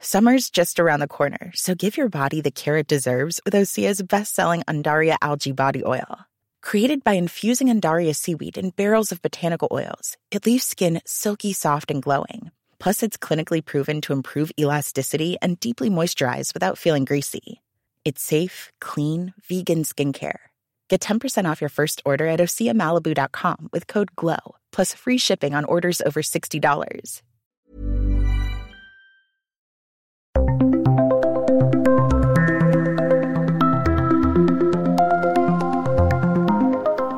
Summer's just around the corner, so give your body the care it deserves with Osea's best-selling Undaria algae body oil. Created by infusing Undaria seaweed in barrels of botanical oils, it leaves skin silky soft and glowing. Plus, it's clinically proven to improve elasticity and deeply moisturize without feeling greasy. It's safe, clean, vegan skincare. Get 10% off your first order at oseamalibu.com with code GLOW, plus free shipping on orders over $60.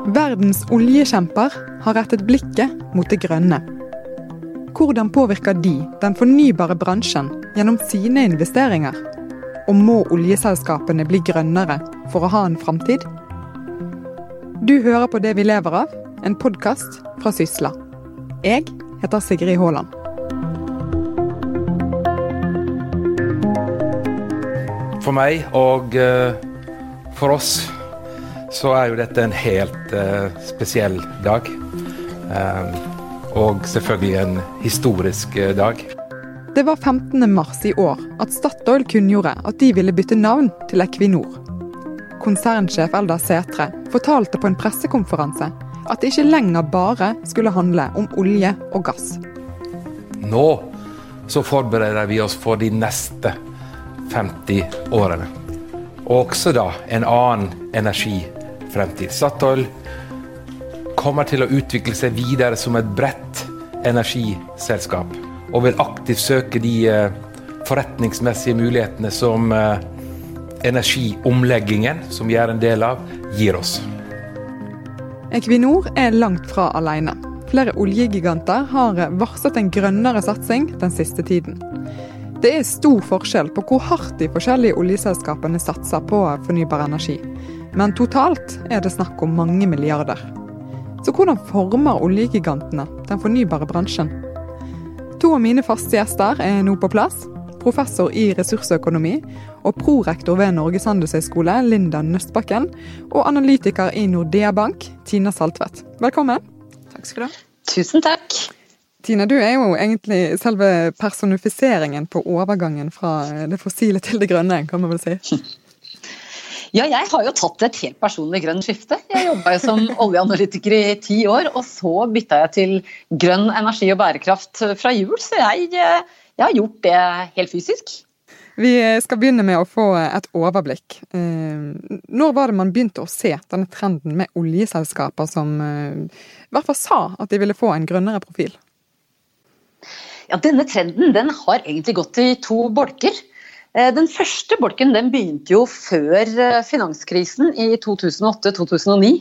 Verdens oljekjemper har rettet blikket mot det grønne. Hvordan påvirker de den fornybare bransjen gjennom sine investeringer? Og må oljeselskapene bli grønnere for å ha en framtid? Du hører på Det vi lever av, en podkast fra Sysla. Jeg heter Sigrid Haaland. For meg og uh, for oss så er jo dette en helt uh, spesiell dag. Um, og selvfølgelig en historisk dag. Det var 15. mars i år at Statoil kunngjorde at de ville bytte navn til Equinor. Konsernsjef Eldar Sætre fortalte på en pressekonferanse at det ikke lenger bare skulle handle om olje og gass. Nå så forbereder vi oss for de neste 50 årene. Og også da en annen energifremtid. Statoil kommer til å utvikle seg videre som et bredt energiselskap. Og vil aktivt søke de eh, forretningsmessige mulighetene som eh, energiomleggingen, som vi er en del av, gir oss. Equinor er langt fra alene. Flere oljegiganter har varslet en grønnere satsing den siste tiden. Det er stor forskjell på hvor hardt de forskjellige oljeselskapene satser på fornybar energi. Men totalt er det snakk om mange milliarder. Så hvordan former oljegigantene den fornybare bransjen? To av mine faste gjester er nå på plass. Professor i ressursøkonomi og prorektor ved Norges handelshøyskole, Linda Nøstbakken. Og analytiker i Nordea Bank, Tina Saltvedt. Velkommen. Takk skal du ha. Tusen takk. Tina, du er jo egentlig selve personifiseringen på overgangen fra det fossile til det grønne, kan man vel si. Ja, jeg har jo tatt et helt personlig grønt skifte. Jeg jobba jo som oljeanalytiker i ti år, og så bytta jeg til grønn energi og bærekraft fra jul, så jeg, jeg har gjort det helt fysisk. Vi skal begynne med å få et overblikk. Eh, når var det man begynte å se denne trenden med oljeselskaper som eh, i hvert fall sa at de ville få en grønnere profil? Ja, Denne trenden den har egentlig gått i to bolker. Eh, den første bolken den begynte jo før eh, finanskrisen i 2008-2009.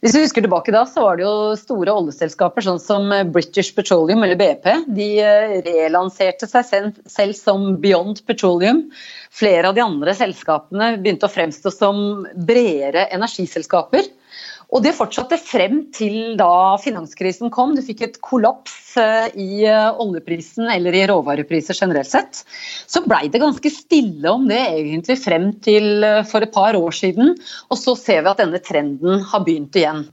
Hvis vi husker tilbake da, så var det jo store oljeselskaper sånn som British Petroleum eller BP. De eh, relanserte seg selv som Beyond Petroleum. Flere av de andre selskapene begynte å fremstå som bredere energiselskaper. Og det fortsatte frem til da finanskrisen kom. Du fikk et kollaps eh, i eh, oljeprisen eller i råvarepriser generelt sett. Så blei det ganske stille om det egentlig frem til eh, for et par år siden. Og så ser vi at denne trenden har begynt igjen.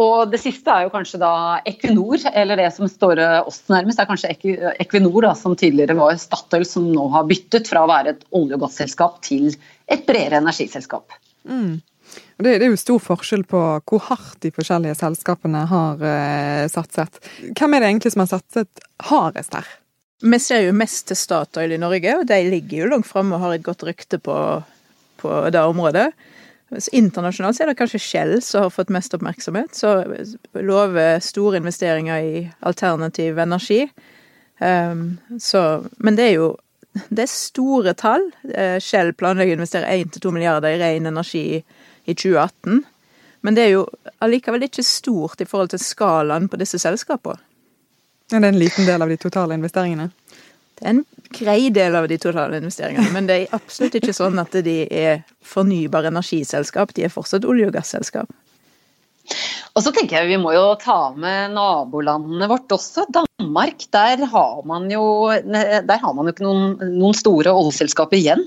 og Det siste er jo kanskje da Equinor, eller det som står oss nærmest, er kanskje Equinor, da, som tidligere var Statoil, som nå har byttet fra å være et olje- og gasselskap til et bredere energiselskap. Mm. Det, er jo stor forskjell på hvor hardt de forskjellige selskapene har eh, satset. Hvem er det egentlig som har satset hardest her? Vi ser jo mest til Statoil i Norge, og de ligger jo langt framme og har et godt rykte på, på det området. Internasjonalt så er det kanskje Shell som har fått mest oppmerksomhet. Så lover store investeringer i alternativ energi. Um, så, men det er jo det er store tall. Uh, Shell planlegger å investere 1-2 milliarder i ren energi i, i 2018. Men det er jo allikevel ikke stort i forhold til skalaen på disse selskapene. Ja, det er en liten del av de totale investeringene? Det er en grei del av de totale investeringene, men det er absolutt ikke sånn at de er fornybar energiselskap. De er fortsatt olje- og gasselskap. Og så tenker jeg Vi må jo ta med nabolandene vårt også. Danmark, der har man jo, har man jo ikke noen, noen store oljeselskaper igjen.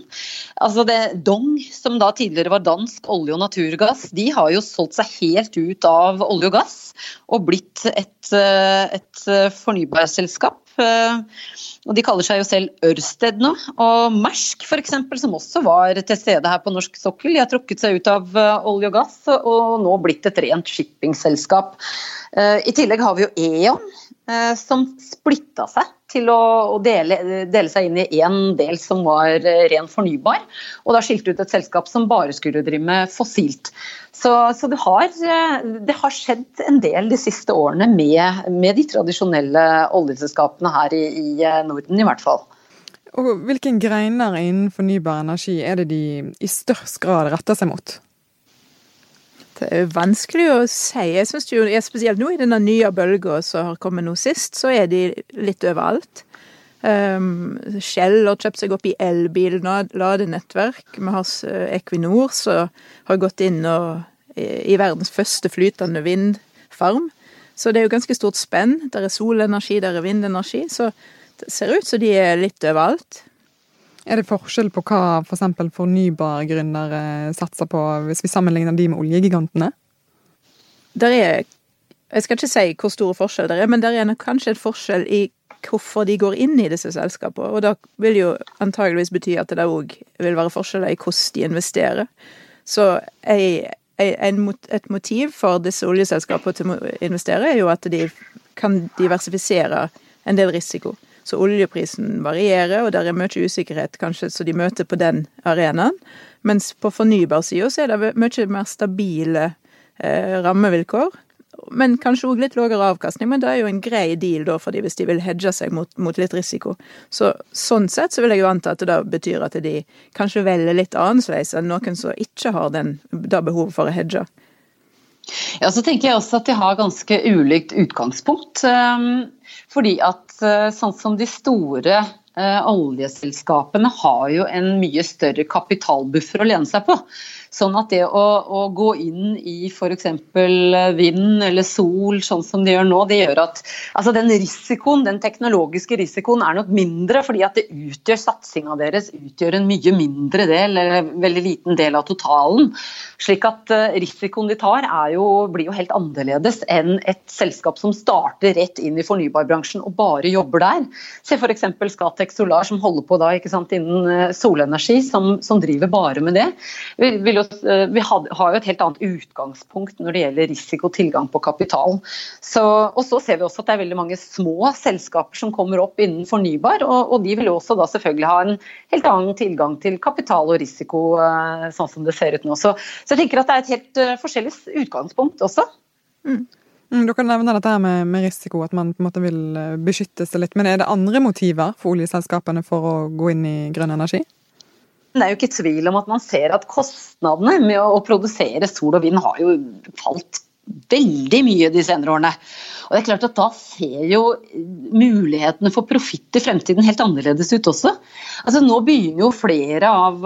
Altså det, Dong, som da tidligere var dansk olje- og naturgass, de har jo solgt seg helt ut av olje og gass og blitt et, et fornybarselskap. Og De kaller seg jo selv Ørsted nå. Og Mersk f.eks., som også var til stede her på norsk sokkel, de har trukket seg ut av eh, olje og gass og nå blitt et rent shippingselskap. Eh, I tillegg har vi jo E.ON, som splitta seg til å dele, dele seg inn i én del som var ren fornybar, og da skilte ut et selskap som bare skulle drive med fossilt. Så, så det, har, det, har, skjedd en del de siste årene med, med de tradisjonelle oljeselskapene her i, i Norden, i hvert fall. Og Hvilken greiner innen fornybar energi er det de i størst grad retter seg mot? Det er vanskelig å si. Jeg synes jo, Spesielt nå i denne nye bølga som har kommet nå sist, så er de litt overalt. Um, Shell har kjøpt seg opp i elbil, ladenettverk. Vi har Equinor som har gått inn og, i, i verdens første flytende vindfarm. Så det er jo ganske stort spenn. Der er solenergi, der er vindenergi. Så det ser ut som de er litt overalt. Er det forskjell på hva f.eks. For fornybargründere satser på, hvis vi sammenligner de med oljegigantene? Der er Jeg skal ikke si hvor store forskjell det er, men det er kanskje en forskjell i hvorfor de går inn i disse selskapene. Og det vil jo antageligvis bety at det òg vil være forskjeller i hvordan de investerer. Så jeg, et motiv for disse oljeselskapene til å investere, er jo at de kan diversifisere en del risiko. Så oljeprisen varierer, og det er mye usikkerhet kanskje så de møter på den arenaen. Mens på fornybarsida så er det mye mer stabile eh, rammevilkår. Men kanskje òg litt lavere avkastning, men det er jo en grei deal da for de hvis de vil hedge seg mot, mot, litt risiko. Så sånn sett så vil jeg jo anta at det da betyr at de kanskje velger litt annerledes enn noen som ikke har det behovet for å hedge. Ja, så tenker jeg også at de har ganske ulikt utgangspunkt. Ehm, fordi at eh, sånn som de store eh, oljeselskapene har jo en mye større kapitalbuffer å lene seg på. Sånn at det å, å gå inn i f.eks. vind eller sol, sånn som de gjør nå, det gjør at altså den risikoen, den teknologiske risikoen er nok mindre, fordi at det utgjør satsinga deres utgjør en mye mindre del, eller veldig liten del av totalen. Slik at uh, risikoen de tar jo, blir jo helt annerledes enn et selskap som starter rett inn i fornybarbransjen og bare jobber der. Se f.eks. Scatec Solar som holder på da, sant, innen uh, solenergi, som, som, driver bare med det. Vi vil jo, eh, vi har jo et helt annet utgangspunkt når det gjelder risiko og tilgang på kapital. Så, og så ser vi også at det er veldig mange små selskaper som kommer opp innen fornybar, og, og de vil også da selvfølgelig ha en helt annen tilgang til kapital og risiko, eh, sånn som det ser ut nå. Så, så jeg tenker at det er et helt uh, forskjellig utgangspunkt også. Mm. Du kan nevne dette her med, med, risiko, at man på en måte vil beskytte seg litt. Men er det andre motiver for oljeselskapene for å gå inn i grønn energi? Det er jo ikke tvil om at man ser at kostnadene med å produsere sol og vind har jo falt veldig mye de senere årene. Og det er klart at Da ser jo mulighetene for profitt i fremtiden helt annerledes ut også. Altså Nå begynner jo flere av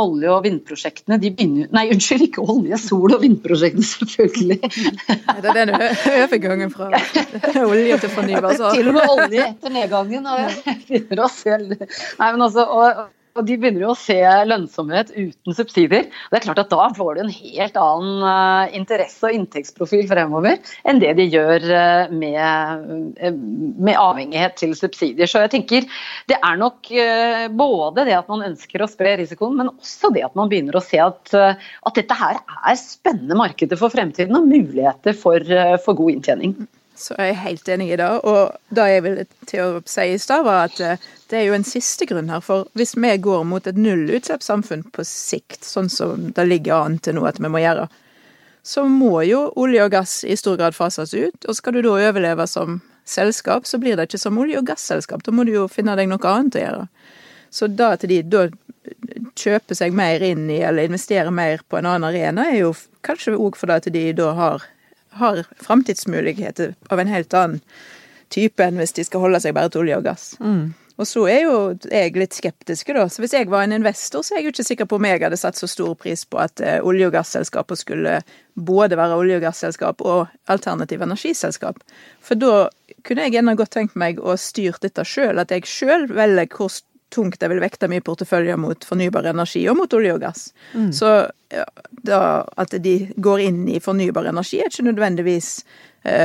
olje- og vindprosjektene de begynner, Nei, unnskyld, ikke olje-, sol- og vindprosjektene, selvfølgelig. Det er den overgangen fra olje til fornybar. Så. Til og med olje etter nedgangen. Og begynner å se, nei, men altså, og, og de begynner jo å se lønnsomhet uten subsidier. Det er klart at Da får du en helt annen uh, interesse og inntektsprofil fremover enn det de gjør uh, med, uh, med, avhengighet til subsidier. Så jeg tenker Det er nok både det at man ønsker å spre risikoen, men også det at man begynner å se at, at dette her er spennende markeder for fremtiden og muligheter for, for god inntjening. Så jeg er helt enig i det. Og det jeg ville til å si i stad, var at eh, det er jo en siste grunn her. For hvis vi går mot et nullutslippssamfunn på sikt, sånn som det ligger an til nå at vi må gjøre, så må jo olje og gass i stor grad fases ut. Og skal du da overleve som selskap, så blir det ikke som olje- og gasselskap. Da må du jo finne deg noe annet å gjøre. Så da at de da kjøper seg mer inn i, eller investerer mer på en annen arena, er jo kanskje òg fordi at de da har, har framtidsmuligheter av en helt annen type enn hvis de skal holde seg bare til olje og gass. Og så er jo jeg litt skeptisk, da. Så hvis jeg var en investor, så er jeg jo ikke sikker på om jeg hadde satt så stor pris på at eh, olje- og gasselskaper skulle både være olje- og gasselskap og alternativ energiselskap. For da kunne jeg gjerne godt tenkt meg å styre dette sjøl, at jeg sjøl velger hvor tungt jeg vil vekte min portefølje mot fornybar energi og mot olje og gass. Så ja, da, at de går inn i fornybar energi, er ikke nødvendigvis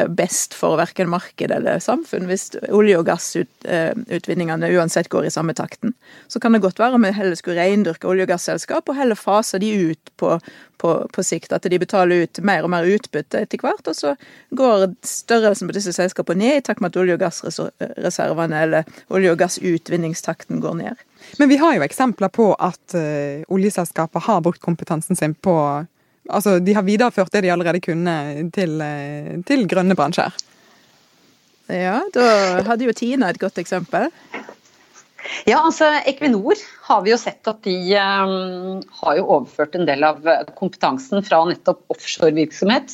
best for verken marked eller samfunn, hvis olje- og gassutvinningene uansett går i samme takten. Så kan det godt være vi heller skulle reindyrke olje- og gasselskap, og heller fase de ut på, på, på sikt. At de betaler ut mer og mer utbytte etter hvert, og så går størrelsen på disse selskapene ned i takt med at olje- og gassreservene eller olje- og gassutvinningstakten går ned. Men vi har jo eksempler på at uh, oljeselskaper har brukt kompetansen sin på Altså, de har videreført det de allerede kunne til, uh, til grønne bransjer. Ja, da hadde jo Tina et godt eksempel. Ja, altså Equinor har vi jo sett at de um, har jo overført en del av kompetansen fra nettopp offshorevirksomhet.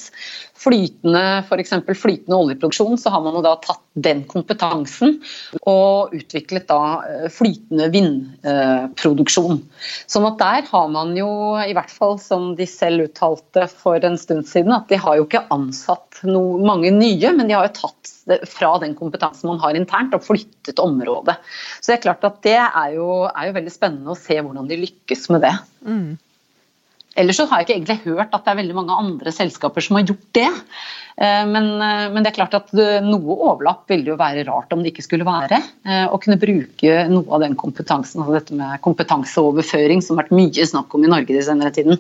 Flytende, f.eks. flytende oljeproduksjon, så har man jo da tatt den kompetansen og utviklet da flytende vindproduksjon. Sånn at der har man jo, i hvert fall som de selv uttalte for en stund siden, at de har jo ikke ansatt noe, mange nye, men de har jo tatt fra den kompetansen man har internt og flyttet området. Så det er klart at det er jo, er jo veldig spennende å se hvordan de lykkes med det. Mm. Ellers så har jeg ikke egentlig hørt at det er veldig mange andre selskaper som har gjort det. Men, men det er klart at noe overlapp ville jo være rart om det ikke skulle være. Å kunne bruke noe av den kompetansen, altså dette med kompetanseoverføring, som har vært mye snakk om i Norge den senere tiden.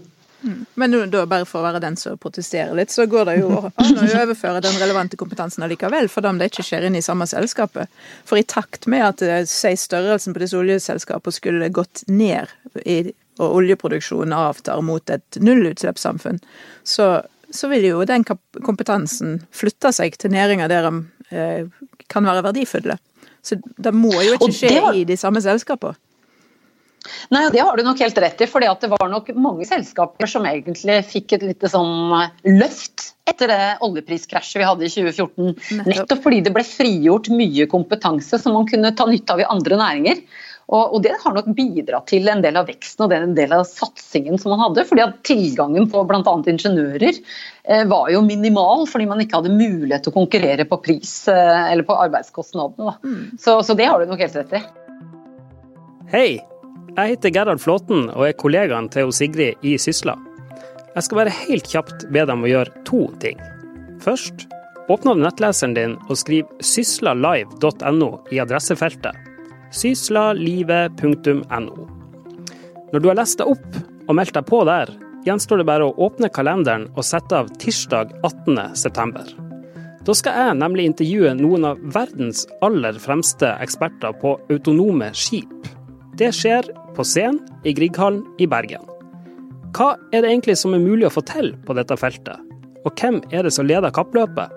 Men da, bare for å være den som protesterer litt, så går det jo an å overføre den relevante kompetansen allikevel, for om det ikke skjer inn i samme selskapet. For i takt med at si, størrelsen på disse oljeselskapene skulle gått ned, i, og oljeproduksjonen avtar mot et nullutslippssamfunn, så, så vil jo den kompetansen flytte seg til næringer der de eh, kan være verdifulle. Så det må jo ikke skje i de samme selskapene. Nei, Det har du nok helt rett i. for det var nok mange selskaper som egentlig fikk et lite sånn løft etter det oljepriskrasjet vi hadde i 2014. Nettopp. Nettopp fordi det ble frigjort mye kompetanse som man kunne ta nytte av i andre næringer. Og, og Det har nok bidratt til en del av veksten og det en del av satsingen som man hadde. fordi at Tilgangen på bl.a. ingeniører eh, var jo minimal, fordi man ikke hadde mulighet til å konkurrere på pris eh, eller på arbeidskostnadene. Mm. Så, så det har du nok helt rett i. Hei, jeg heter Gerhard Flåten og er kollegaen til Sigrid i Sysla. Jeg skal bare helt kjapt be dem å gjøre to ting. Først, åpne opp nettleseren din og skriv syslalive.no i adressefeltet. syslalive.no. Når du har lest deg opp og meldt deg på der, gjenstår det bare å åpne kalenderen og sette av tirsdag 18.9. Da skal jeg nemlig intervjue noen av verdens aller fremste eksperter på autonome skip. Det skjer på scenen i Grieghallen i Bergen. Hva er det egentlig som er mulig å få til på dette feltet? Og hvem er det som leder kappløpet?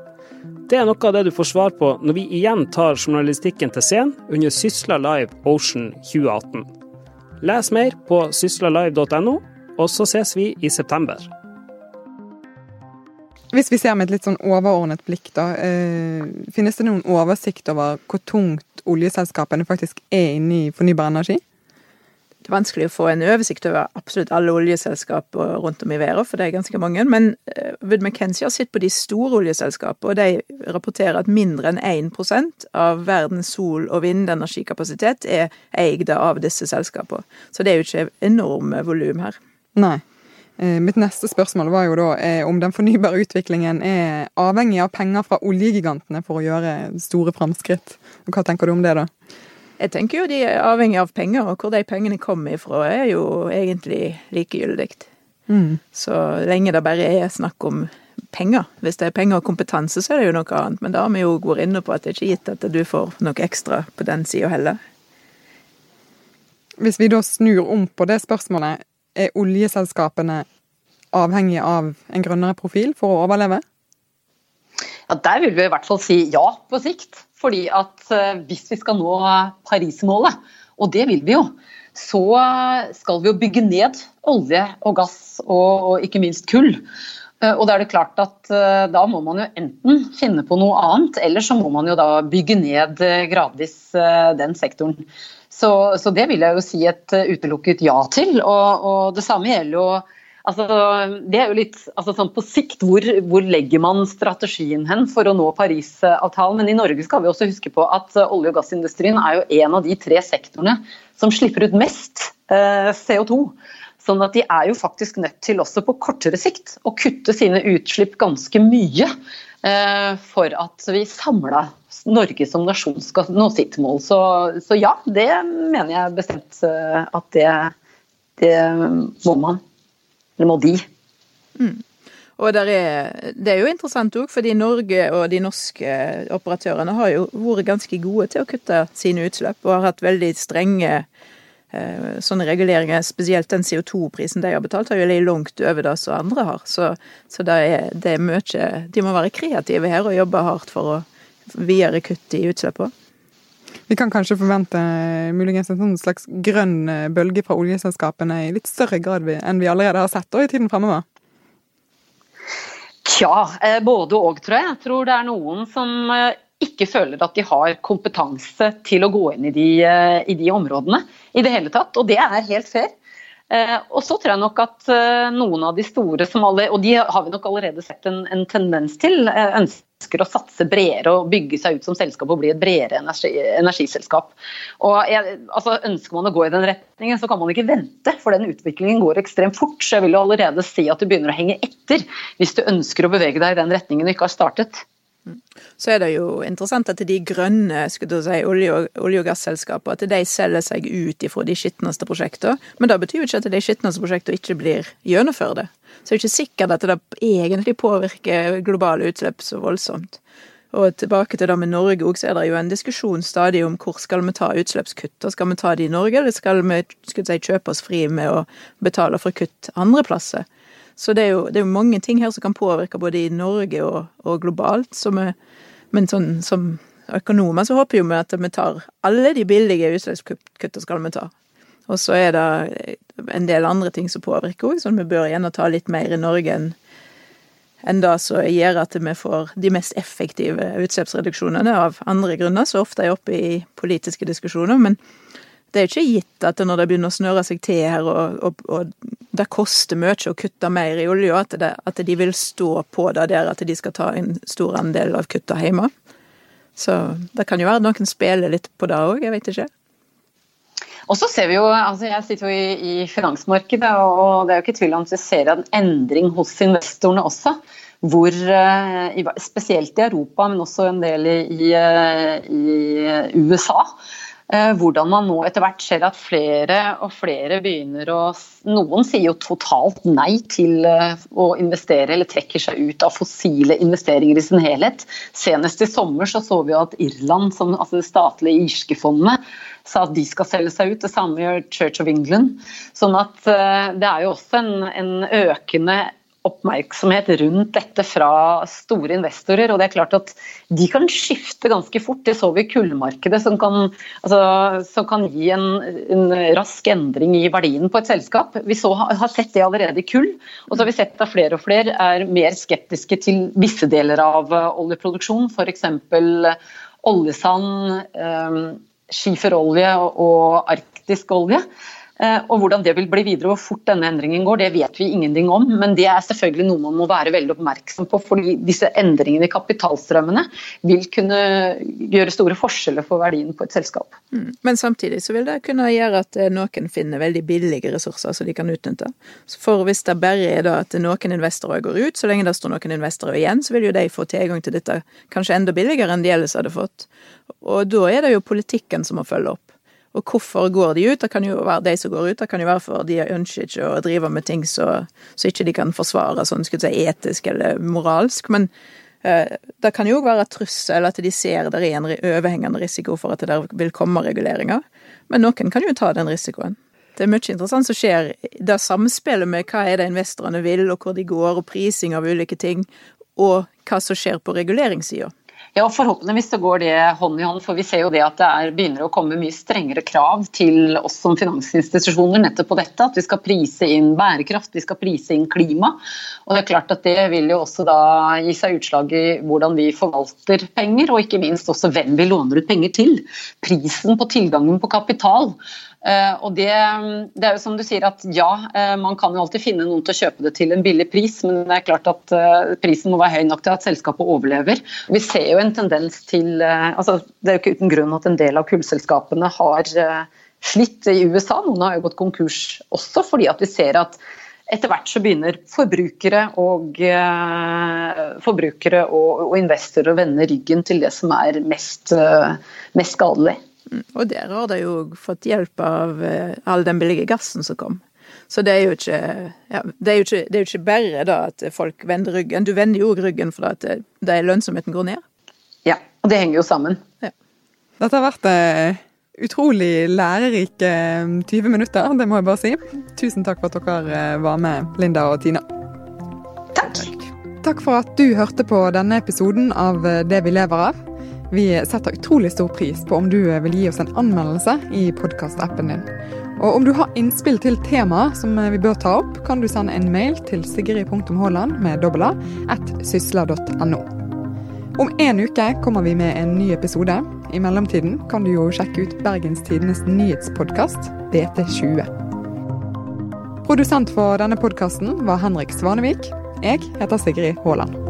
Det er noe av det du får svar på når vi igjen tar journalistikken til scenen under Sysla Live Ocean 2018. Les mer på syslalive.no, og så ses vi i september. Hvis vi ser med et litt sånn overordnet blikk, da. Øh, finnes det noen oversikt over hvor tungt oljeselskapene faktisk er inne i fornybar energi? Det er vanskelig å få en oversikt over absolutt alle oljeselskaper rundt om i verden, for det er ganske mange. Men Wood McKenzie har sett på de store oljeselskapene, og de rapporterer at mindre enn 1% av verdens sol- og vindenergikapasitet er eid av disse selskapene. Så det er jo ikke enorme volum her. Nei. Mitt neste spørsmål var jo da om den fornybare utviklingen er avhengig av penger fra oljegigantene for å gjøre store framskritt. Hva tenker du om det, da? Jeg tenker jo de er avhengig av penger, og hvor de pengene kommer ifra er jo egentlig likegyldig. Mm. Så lenge det bare er snakk om penger. Hvis det er penger og kompetanse, så er det jo noe annet. Men da har vi jo vært inne på at det er ikke gitt at du får noe ekstra på den sida heller. Hvis vi da snur om på det spørsmålet, er oljeselskapene avhengige av en grønnere profil for å overleve? Ja, Der vil vi i hvert fall si ja på sikt. Fordi at eh, hvis vi skal nå Paris-målet, og det vil vi jo, så skal vi jo bygge ned olje og gass og, ikke minst kull. Eh, og da er det klart at eh, da må man jo enten finne på noe annet, eller så må man jo da bygge ned gradvis den sektoren. Så, så det vil jeg jo si et utelukket ja til. Og, og det samme gjelder jo Altså, det er jo litt altså sånn På sikt, hvor, hvor, legger man strategien hen for å nå Parisavtalen? Men i Norge skal vi også huske på at olje- og gassindustrien er jo en av de tre sektorene som slipper ut mest eh, CO2. Sånn at de er jo faktisk nødt til også på kortere sikt å kutte sine utslipp ganske mye eh, for at vi samla Norge som nasjon skal nå sitt mål. Så, så ja, det mener jeg bestemt eh, at det, det må man. Eller må de. Mm. Og er, det er jo interessant òg, fordi Norge og de norske operatørene har jo vært ganske gode til å kutte sine utslipp, og har hatt veldig strenge eh, sånne reguleringer. Spesielt den CO2-prisen de har betalt, har jo ligget langt over det som andre har. Så, så det, er, det er mye De må være kreative her og jobbe hardt for å videre kutte i utslippene. Vi kan kanskje forvente muligens en sånn slags grønn eh, bølge fra oljeselskapene i litt større grad enn vi allerede har sett i tiden fremover? Tja, eh, både og, tror jeg. Jeg tror det er noen som eh, ikke føler at de har kompetanse til å gå inn i de, i de områdene i det hele tatt. Og det er helt fair. Og så tror jeg nok at noen av de store, alle, og de har vi nok allerede sett en, en tendens til, ønsker ønsker å satse bredere og bygge seg ut som selskap og bli et bredere energi, energiselskap. Og jeg, altså, Ønsker man å gå i den retningen, så kan man ikke vente, for den utviklingen går ekstremt fort. Så jeg vil jo allerede si at du begynner å henge etter hvis du ønsker å bevege deg i den retningen du ikke har startet. Så er det jo interessant at de grønne si, olje- og, olje og gasselskapene at de selger seg ut ifra de skitneste prosjektene. Men det betyr jo ikke at de skitneste prosjektene ikke blir gjennomført. Så det er ikke sikkert at det egentlig påvirker globale utslipp så voldsomt. Og tilbake til det med Norge òg, så er det jo en diskusjon stadig om hvor skal vi ta utslippskutt. Skal vi ta de i Norge, eller skal vi si, kjøpe oss fri med å betale for kutt andre plasser? Så det er, jo, det er jo, mange ting her som kan påvirke både i Norge og, og globalt. Vi, men sånn, som økonomer så håper jo vi at vi tar alle de billige utslippskuttene skal vi ta. Og så er det en del andre ting som påvirker òg, sånn vi bør gjerne ta litt mer i Norge enn enn det som gjør at vi får de mest effektive utslippsreduksjonene av andre grunner, så ofte er oppe i politiske diskusjoner. Men det er ikke gitt at når det begynner å snøre seg til her, og, og, og det koster mye å kutte mer i olje, at, at de vil stå på det der at de skal ta en stor andel av kutta hjemme. Så det kan jo være noen spiller litt på det òg, jeg vet ikke. Og så ser vi jo, altså Jeg sitter jo i, i, finansmarkedet, og det er jo ikke tvil om at vi ser en endring hos investorene også. Hvor, eh, spesielt i Europa, men også en del i, i, i USA Eh, hvordan man nå etter hvert ser at flere og flere begynner å Noen sier jo totalt nei til eh, å investere eller trekker seg ut av fossile investeringer i sin helhet. Senest i sommer så, så vi jo at Irland, som, altså det statlige irske fondet, sa at de skal selge seg ut. Det samme gjør Church of England. Sånn at eh, det er jo også en, en økende oppmerksomhet rundt dette fra store investorer. og det er klart at De kan skifte ganske fort. Det så vi i kullmarkedet, som kan, altså, som kan gi en, en, rask endring i verdien på et selskap. Vi så, har sett det allerede i kull, og så har vi sett at flere og flere er mer skeptiske til visse deler av eh, oljeproduksjon, f.eks. oljesand, eh, skiferolje og arktisk olje. Eh, og hvordan det vil bli videre, hvor fort denne endringen går, det vet vi ingenting om. Men det er selvfølgelig noe man må være veldig oppmerksom på, fordi disse endringene i kapitalstrømmene vil kunne gjøre store forskjeller for verdien på et selskap. Mm. Men samtidig så vil det kunne gjøre at eh, noen finner veldig billige ressurser som de kan utnytte. For hvis det bare er da at noen investorer går ut, så lenge det står noen investorer igjen, så vil jo de få tilgang til dette kanskje enda billigere enn de ellers hadde fått. Og da er det jo politikken som må følge opp. Og hvorfor går de ut? Det kan jo være de som går ut, det kan jo være for de ønsker ikke å drive med ting så, så ikke de kan forsvare sånn skulle si, etisk eller moralsk. Men eh, det kan jo òg være trussel, at de ser det er en overhengende risiko for at det der vil komme reguleringer. Men noen kan jo ta den risikoen. Det er mye interessant som skjer. Det samspillet med hva er det investorene vil, og hvor de går, og prising av ulike ting, og hva som skjer på reguleringssida. Ja, Forhåpentligvis så går det hånd i hånd, for vi ser jo det at det er, begynner å komme mye strengere krav til oss som finansinstitusjoner nettopp på dette. At vi skal prise inn bærekraft, vi skal prise inn klima. Og Det er klart at det vil jo også da gi seg utslag i hvordan vi forvalter penger, og ikke minst også hvem vi låner ut penger til. Prisen på tilgangen på kapital. Uh, og det, det, er jo som du sier at ja, uh, man kan jo alltid finne noen til å kjøpe det til en billig pris, men det er klart at uh, prisen må være høy nok til at selskapet overlever. Vi ser jo en tendens til altså Det er jo ikke uten grunn at en del av kullselskapene har slitt i USA. Noen har jo gått konkurs også, fordi at vi ser at etter hvert så begynner forbrukere og, forbrukere og, og investorer å vende ryggen til det som er mest, mest skadelig. Og der har de jo fått hjelp av eh, all den billige gassen som kom. Så det er jo ikke, ja, det er jo ikke, det er jo ikke bare da at folk vender ryggen. Du vender jo òg ryggen for at det, er lønnsomheten går ned. Ja, og det henger jo sammen. Ja. Dette har vært eh, utrolig lærerike 20 eh, minutter, det må jeg bare si. Tusen takk for at dere eh, var med, Linda og Tina. Takk. Takk for at du hørte på denne episoden av Det vi lever av. Vi setter utrolig stor pris på om du vil gi oss en anmeldelse i podkastappen din. Og om du har innspill til temaer som vi bør ta opp, kan du sende en mail til sigrid.haaland med dobbel a at sysla.no. Om en uke kommer vi med en ny episode. I mellomtiden kan du jo sjekke ut Bergens Tidenes nyhetspodkast BT20. Produsent for denne podkasten var Henrik Svanevik. Jeg heter Sigrid Haaland.